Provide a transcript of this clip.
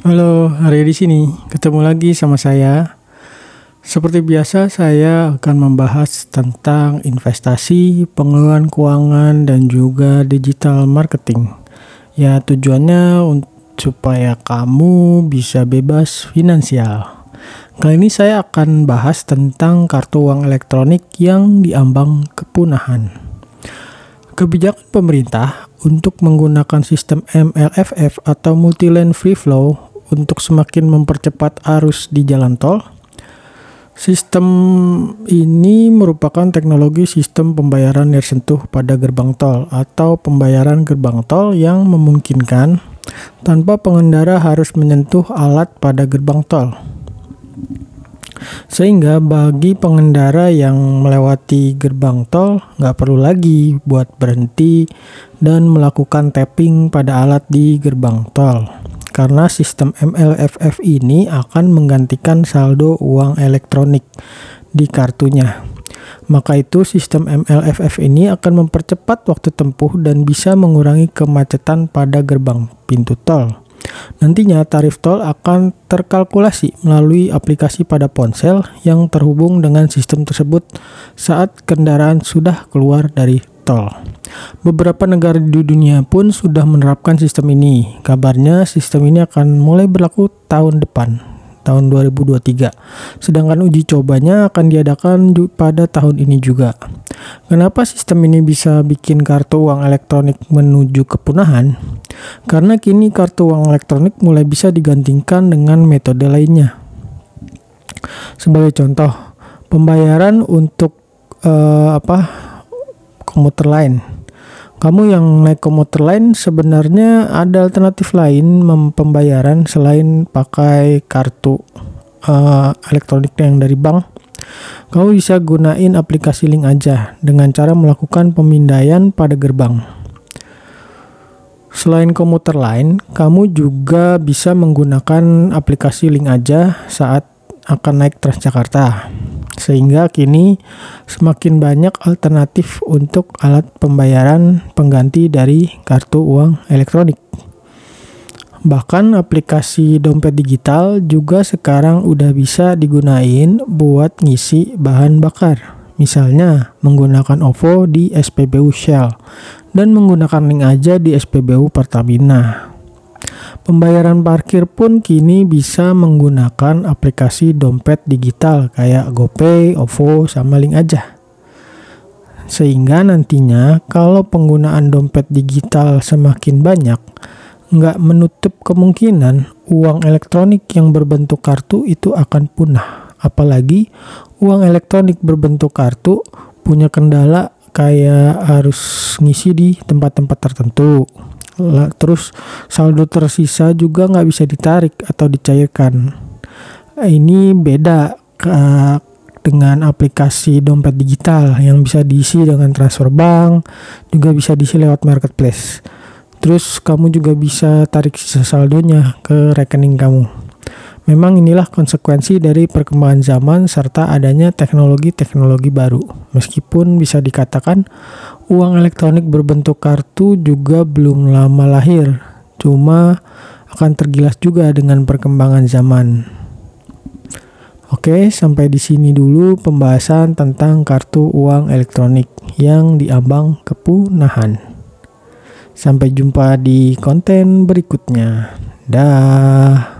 Halo, hari di sini ketemu lagi sama saya. Seperti biasa, saya akan membahas tentang investasi, pengelolaan keuangan, dan juga digital marketing. Ya, tujuannya supaya kamu bisa bebas finansial. Kali ini saya akan bahas tentang kartu uang elektronik yang diambang kepunahan. Kebijakan pemerintah untuk menggunakan sistem MLFF atau Multi Lane Free Flow untuk semakin mempercepat arus di jalan tol. Sistem ini merupakan teknologi sistem pembayaran sentuh pada gerbang tol atau pembayaran gerbang tol yang memungkinkan tanpa pengendara harus menyentuh alat pada gerbang tol. Sehingga bagi pengendara yang melewati gerbang tol nggak perlu lagi buat berhenti dan melakukan tapping pada alat di gerbang tol karena sistem MLFF ini akan menggantikan saldo uang elektronik di kartunya. Maka itu sistem MLFF ini akan mempercepat waktu tempuh dan bisa mengurangi kemacetan pada gerbang pintu tol. Nantinya tarif tol akan terkalkulasi melalui aplikasi pada ponsel yang terhubung dengan sistem tersebut saat kendaraan sudah keluar dari tol. Beberapa negara di dunia pun sudah menerapkan sistem ini. Kabarnya sistem ini akan mulai berlaku tahun depan, tahun 2023. Sedangkan uji cobanya akan diadakan pada tahun ini juga. Kenapa sistem ini bisa bikin kartu uang elektronik menuju kepunahan? Karena kini kartu uang elektronik mulai bisa digantikan dengan metode lainnya. Sebagai contoh, pembayaran untuk uh, apa komuter lain. Kamu yang naik komuter lain sebenarnya ada alternatif lain pembayaran selain pakai kartu uh, elektronik yang dari bank. Kamu bisa gunain aplikasi link aja dengan cara melakukan pemindaian pada gerbang. Selain komuter lain, kamu juga bisa menggunakan aplikasi link aja saat akan naik Transjakarta sehingga kini semakin banyak alternatif untuk alat pembayaran pengganti dari kartu uang elektronik. Bahkan aplikasi dompet digital juga sekarang udah bisa digunain buat ngisi bahan bakar. Misalnya menggunakan OVO di SPBU Shell dan menggunakan link aja di SPBU Pertamina. Pembayaran parkir pun kini bisa menggunakan aplikasi dompet digital kayak GoPay, OVO, sama Link aja. Sehingga nantinya kalau penggunaan dompet digital semakin banyak, nggak menutup kemungkinan uang elektronik yang berbentuk kartu itu akan punah. Apalagi uang elektronik berbentuk kartu punya kendala kayak harus ngisi di tempat-tempat tertentu terus saldo tersisa juga nggak bisa ditarik atau dicairkan. Ini beda ke, dengan aplikasi dompet digital yang bisa diisi dengan transfer bank juga bisa diisi lewat marketplace. Terus kamu juga bisa tarik sisa saldonya ke rekening kamu. Memang inilah konsekuensi dari perkembangan zaman serta adanya teknologi-teknologi baru. Meskipun bisa dikatakan uang elektronik berbentuk kartu juga belum lama lahir, cuma akan tergilas juga dengan perkembangan zaman. Oke, sampai di sini dulu pembahasan tentang kartu uang elektronik yang diambang kepunahan. Sampai jumpa di konten berikutnya. Dah.